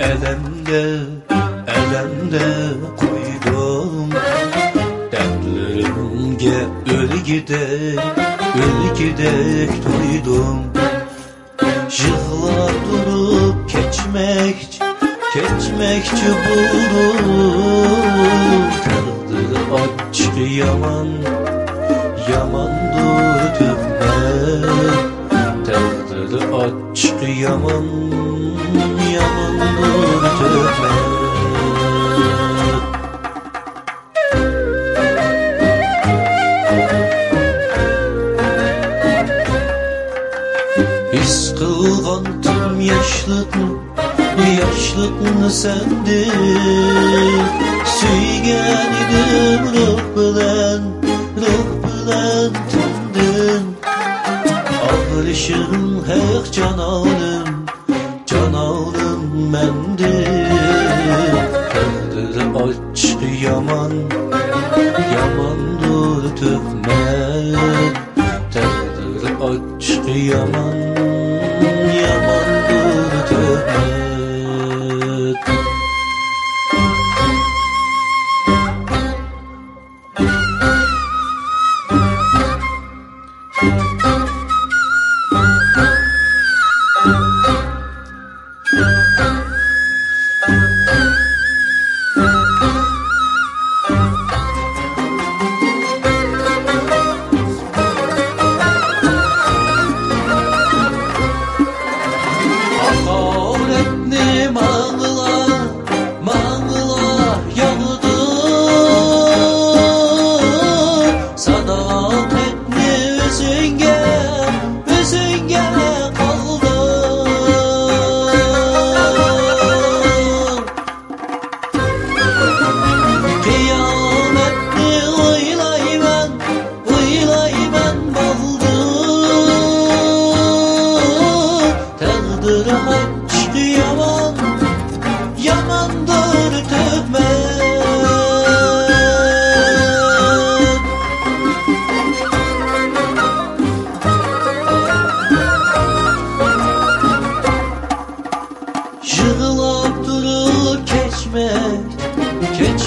elimde Elimde koydum. Dertlerimge öl gidek Öl gidek duydum. Yığlap durup keçmek Keçmekçi buldum. Taqdir açık yaman Yamandır tövbe Taqdir açık yaman yaşlıqni Yaşlıqni sendin Suygan edim ruh bilan Ruh bilan tindin Ağrışın haq cananım Cananım mendin Taqdir açıq yaman Yamandır töhmət Taqdir açıq yaman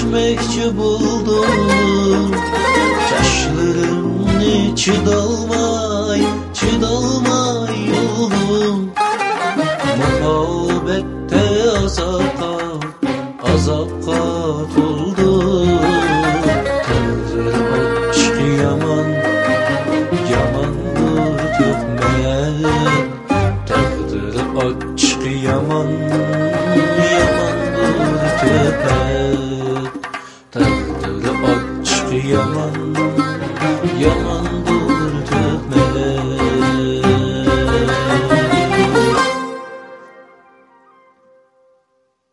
keçmekçi buldum. Yaşlarımni çıdalmay, çıdalmay oldum Muhabbette azapka, azapka toldum Taqdir açık yaman, yamandır töhmət Taqdir açık yaman, yamandır töhmət yaman, yamandır